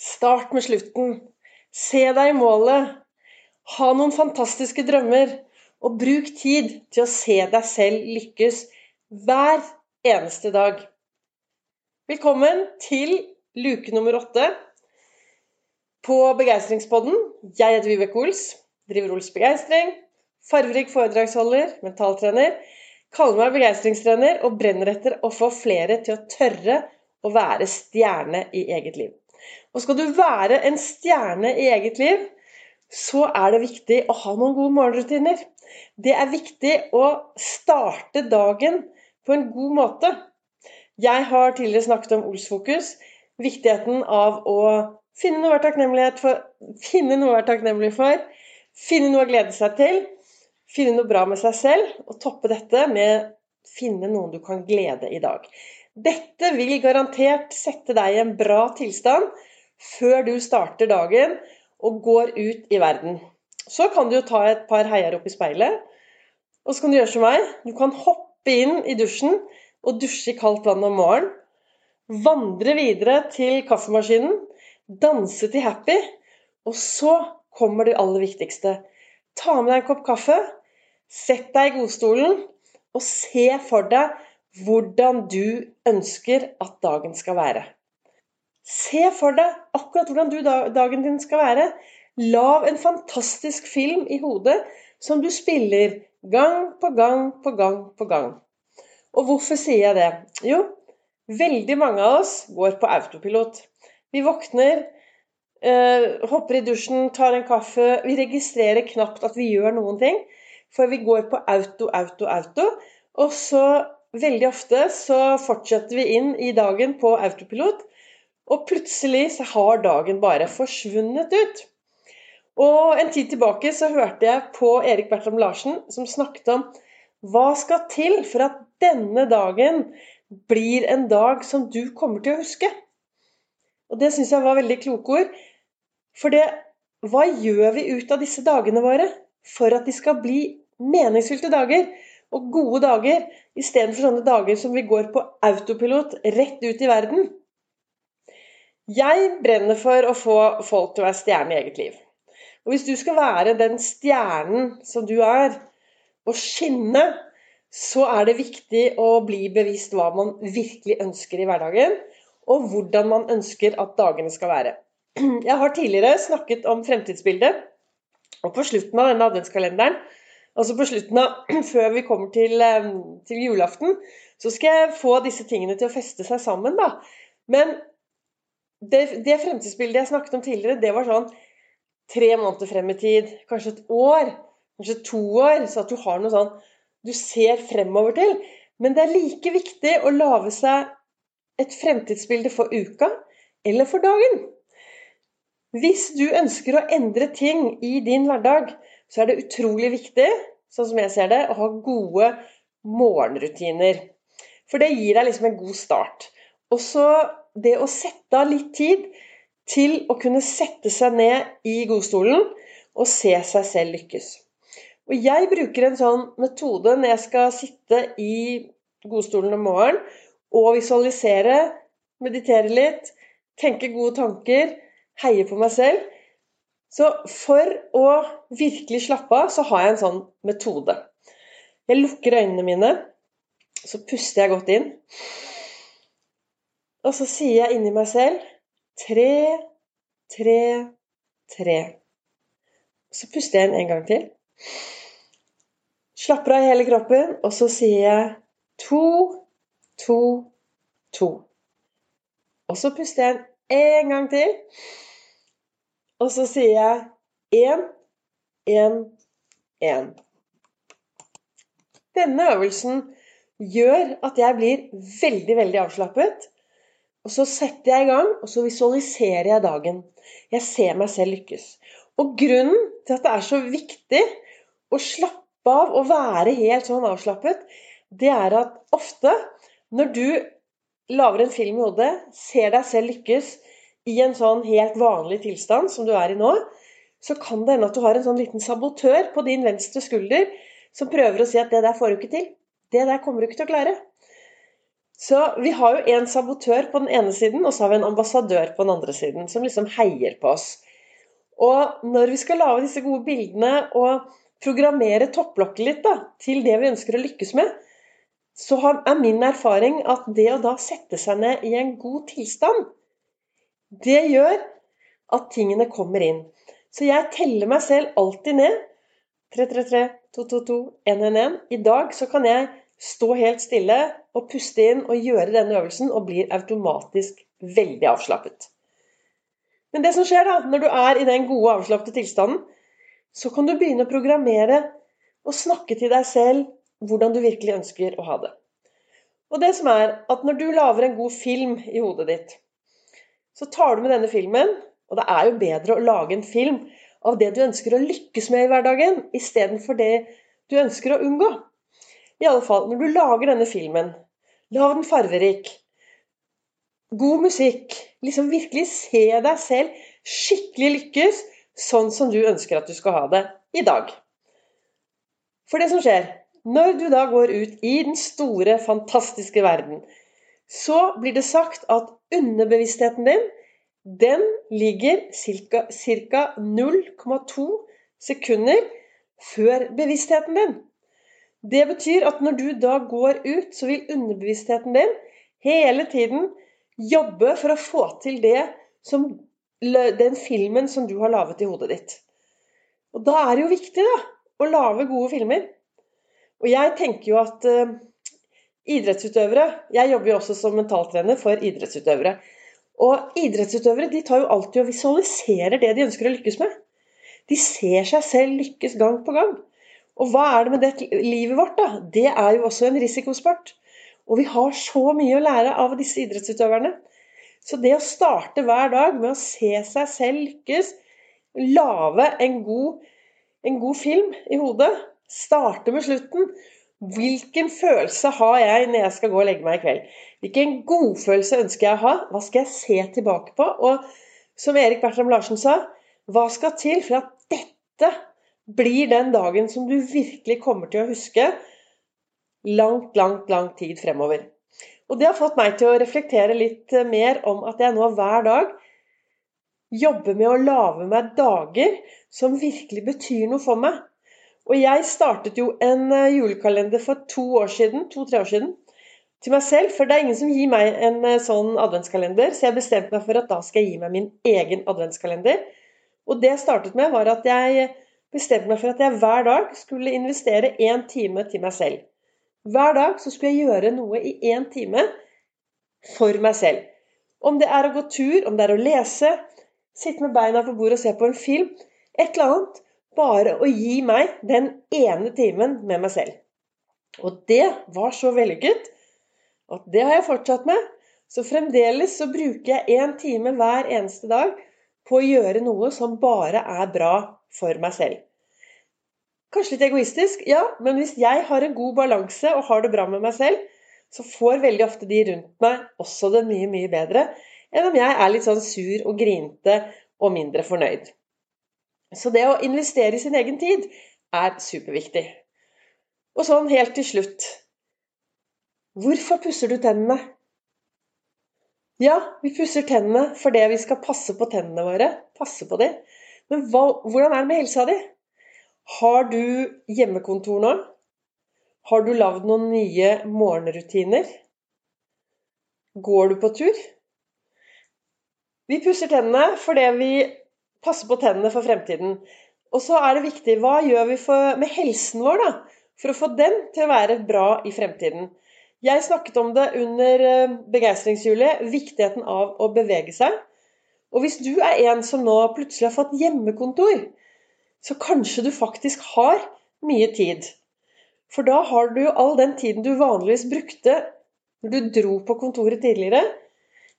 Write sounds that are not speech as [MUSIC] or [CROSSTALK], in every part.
Start med slutten. Se deg i målet. Ha noen fantastiske drømmer. Og bruk tid til å se deg selv lykkes hver eneste dag. Velkommen til luke nummer åtte på Begeistringspodden. Jeg heter Vibeke Ols, driver Ols Begeistring. Farverik foredragsholder, mentaltrener. Kaller meg begeistringstrener og brenner etter å få flere til å tørre å være stjerne i eget liv. Og skal du være en stjerne i eget liv, så er det viktig å ha noen gode morgenrutiner. Det er viktig å starte dagen på en god måte. Jeg har tidligere snakket om Olsfokus, viktigheten av å finne noe å være for, finne noe å være takknemlig for, finne noe å glede seg til, finne noe bra med seg selv, og toppe dette med finne noen du kan glede i dag. Dette vil garantert sette deg i en bra tilstand før du starter dagen og går ut i verden. Så kan du jo ta et par heier opp i speilet, og så kan du gjøre som meg. Du kan hoppe inn i dusjen og dusje i kaldt vann om morgenen. Vandre videre til kaffemaskinen, danse til happy, og så kommer det aller viktigste. Ta med deg en kopp kaffe, sett deg i godstolen og se for deg hvordan du ønsker at dagen skal være. Se for deg akkurat hvordan du, dagen din skal være. Lag en fantastisk film i hodet som du spiller gang på gang på gang på gang. Og hvorfor sier jeg det? Jo, veldig mange av oss går på autopilot. Vi våkner, øh, hopper i dusjen, tar en kaffe. Vi registrerer knapt at vi gjør noen ting, for vi går på auto, auto, auto. Og så veldig ofte så fortsetter vi inn i dagen på autopilot og plutselig så har dagen bare forsvunnet ut. Og en tid tilbake så hørte jeg på Erik Bertram Larsen som snakket om hva skal til for at denne dagen blir en dag som du kommer til å huske? Og det syns jeg var veldig kloke ord. For det Hva gjør vi ut av disse dagene våre for at de skal bli meningsfylte dager og gode dager, istedenfor sånne dager som vi går på autopilot rett ut i verden? Jeg brenner for å få folk til å være stjerne i eget liv. Og hvis du skal være den stjernen som du er, og skinne, så er det viktig å bli bevisst hva man virkelig ønsker i hverdagen, og hvordan man ønsker at dagene skal være. Jeg har tidligere snakket om fremtidsbildet, og på slutten av denne adventskalenderen, altså på slutten av [CLEARS THROAT] før vi kommer til, til julaften, så skal jeg få disse tingene til å feste seg sammen, da. Men det, det fremtidsbildet jeg snakket om tidligere, det var sånn tre måneder frem i tid. Kanskje et år. Kanskje to år. Så at du har noe sånn du ser fremover til. Men det er like viktig å lage seg et fremtidsbilde for uka eller for dagen. Hvis du ønsker å endre ting i din hverdag, så er det utrolig viktig, sånn som jeg ser det, å ha gode morgenrutiner. For det gir deg liksom en god start. Og så det å sette av litt tid til å kunne sette seg ned i godstolen og se seg selv lykkes. Og jeg bruker en sånn metode når jeg skal sitte i godstolen om morgenen og visualisere, meditere litt, tenke gode tanker, heie på meg selv. Så for å virkelig slappe av, så har jeg en sånn metode. Jeg lukker øynene mine, så puster jeg godt inn. Og så sier jeg inni meg selv tre, tre, tre. Så puster jeg inn en gang til. Slapper av i hele kroppen, og så sier jeg to, to, to. Og så puster jeg inn en gang til. Og så sier jeg én, én, én. Denne øvelsen gjør at jeg blir veldig, veldig avslappet. Og så setter jeg i gang, og så visualiserer jeg dagen. Jeg ser meg selv lykkes. Og grunnen til at det er så viktig å slappe av og være helt sånn avslappet, det er at ofte når du lager en film i hodet, ser deg selv lykkes i en sånn helt vanlig tilstand som du er i nå, så kan det hende at du har en sånn liten sabotør på din venstre skulder som prøver å si at det der får du ikke til. Det der kommer du ikke til å klare. Så vi har jo en sabotør på den ene siden, og så har vi en ambassadør på den andre siden, som liksom heier på oss. Og når vi skal lage disse gode bildene og programmere topplokket litt da, til det vi ønsker å lykkes med, så er min erfaring at det å da sette seg ned i en god tilstand, det gjør at tingene kommer inn. Så jeg teller meg selv alltid ned. 333, 222, 111. I dag så kan jeg stå helt stille og puste inn og gjøre denne øvelsen, og blir automatisk veldig avslappet. Men det som skjer da, når du er i den gode, avslappede tilstanden, så kan du begynne å programmere og snakke til deg selv hvordan du virkelig ønsker å ha det. Og det som er at når du lager en god film i hodet ditt, så tar du med denne filmen, og det er jo bedre å lage en film av det du ønsker å lykkes med i hverdagen, istedenfor det du ønsker å unngå. I alle fall, når du lager denne filmen, lag den farverik. God musikk. Liksom virkelig se deg selv skikkelig lykkes sånn som du ønsker at du skal ha det i dag. For det som skjer, når du da går ut i den store, fantastiske verden, så blir det sagt at underbevisstheten din, den ligger ca. 0,2 sekunder før bevisstheten din. Det betyr at når du da går ut, så vil underbevisstheten din hele tiden jobbe for å få til det som den filmen som du har laget i hodet ditt. Og da er det jo viktig da, å lage gode filmer. Og jeg tenker jo at uh, idrettsutøvere Jeg jobber jo også som mentaltrener for idrettsutøvere. Og idrettsutøvere de tar jo alltid og visualiserer det de ønsker å lykkes med. De ser seg selv lykkes gang på gang. Og hva er det med det livet vårt, da? Det er jo også en risikosport. Og vi har så mye å lære av disse idrettsutøverne. Så det å starte hver dag med å se seg selv lykkes, lage en en god film i hodet, starte med slutten Hvilken følelse har jeg når jeg skal gå og legge meg i kveld? Hvilken godfølelse ønsker jeg å ha? Hva skal jeg se tilbake på? Og som Erik Bertram Larsen sa, hva skal til for at dette blir den dagen som du virkelig kommer til å huske langt, langt, lang tid fremover. Og det har fått meg til å reflektere litt eh, mer om at jeg nå hver dag jobber med å lage meg dager som virkelig betyr noe for meg. Og jeg startet jo en eh, julekalender for to år siden, to-tre år siden til meg selv, for det er ingen som gir meg en eh, sånn adventskalender, så jeg bestemte meg for at da skal jeg gi meg min egen adventskalender. Og det jeg startet med, var at jeg bestemte meg for at jeg hver dag skulle investere én time til meg selv. Hver dag så skulle jeg gjøre noe i én time for meg selv. Om det er å gå tur, om det er å lese, sitte med beina på bordet og se på en film. Et eller annet. Bare å gi meg den ene timen med meg selv. Og det var så vellykket at det har jeg fortsatt med. Så fremdeles så bruker jeg én time hver eneste dag på å gjøre noe som bare er bra for meg selv. Kanskje litt egoistisk, ja, men hvis jeg har en god balanse og har det bra med meg selv, så får veldig ofte de rundt meg også det mye, mye bedre enn om jeg er litt sånn sur og grinte og mindre fornøyd. Så det å investere i sin egen tid er superviktig. Og sånn helt til slutt Hvorfor pusser du tennene? Ja, vi pusser tennene fordi vi skal passe på tennene våre. Passe på dem. Men hva, hvordan er det med helsa di? Har du hjemmekontor nå? Har du lagd noen nye morgenrutiner? Går du på tur? Vi pusser tennene fordi vi passer på tennene for fremtiden. Og så er det viktig hva gjør vi for, med helsen vår da, for å få den til å være bra i fremtiden. Jeg snakket om det under eh, begeistringshjulet, viktigheten av å bevege seg. Og hvis du er en som nå plutselig har fått hjemmekontor, så kanskje du faktisk har mye tid. For da har du jo all den tiden du vanligvis brukte når du dro på kontoret tidligere.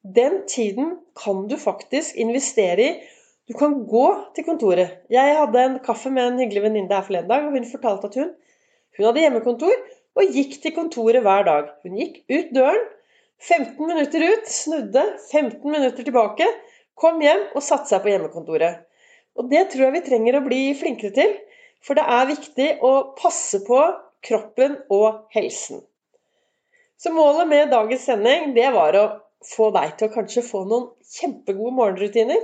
Den tiden kan du faktisk investere i. Du kan gå til kontoret. Jeg hadde en kaffe med en hyggelig venninne her forleden dag, og hun fortalte at hun, hun hadde hjemmekontor og gikk til kontoret hver dag. Hun gikk ut døren, 15 minutter ut, snudde, 15 minutter tilbake, kom hjem og satte seg på hjemmekontoret. Og det tror jeg vi trenger å bli flinkere til. For det er viktig å passe på kroppen og helsen. Så målet med dagens sending det var å få deg til å kanskje få noen kjempegode morgenrutiner.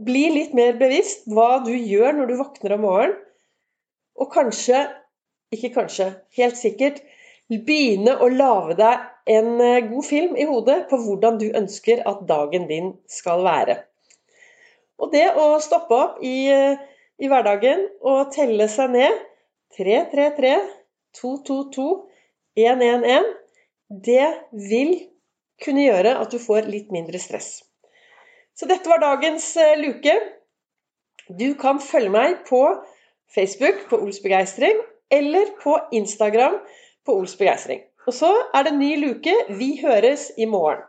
Bli litt mer bevisst hva du gjør når du våkner om morgenen. Og kanskje, ikke kanskje, helt sikkert, begynne å lage deg en eh, god film i hodet på hvordan du ønsker at dagen din skal være. Og det å stoppe opp i, eh, i hverdagen og telle seg ned 333 222 111, det vil kunne gjøre at du får litt mindre stress. Så dette var dagens eh, luke. Du kan følge meg på Facebook på Ols begeistring, eller på Instagram på Ols begeistring. Og så er det ny luke. Vi høres i morgen.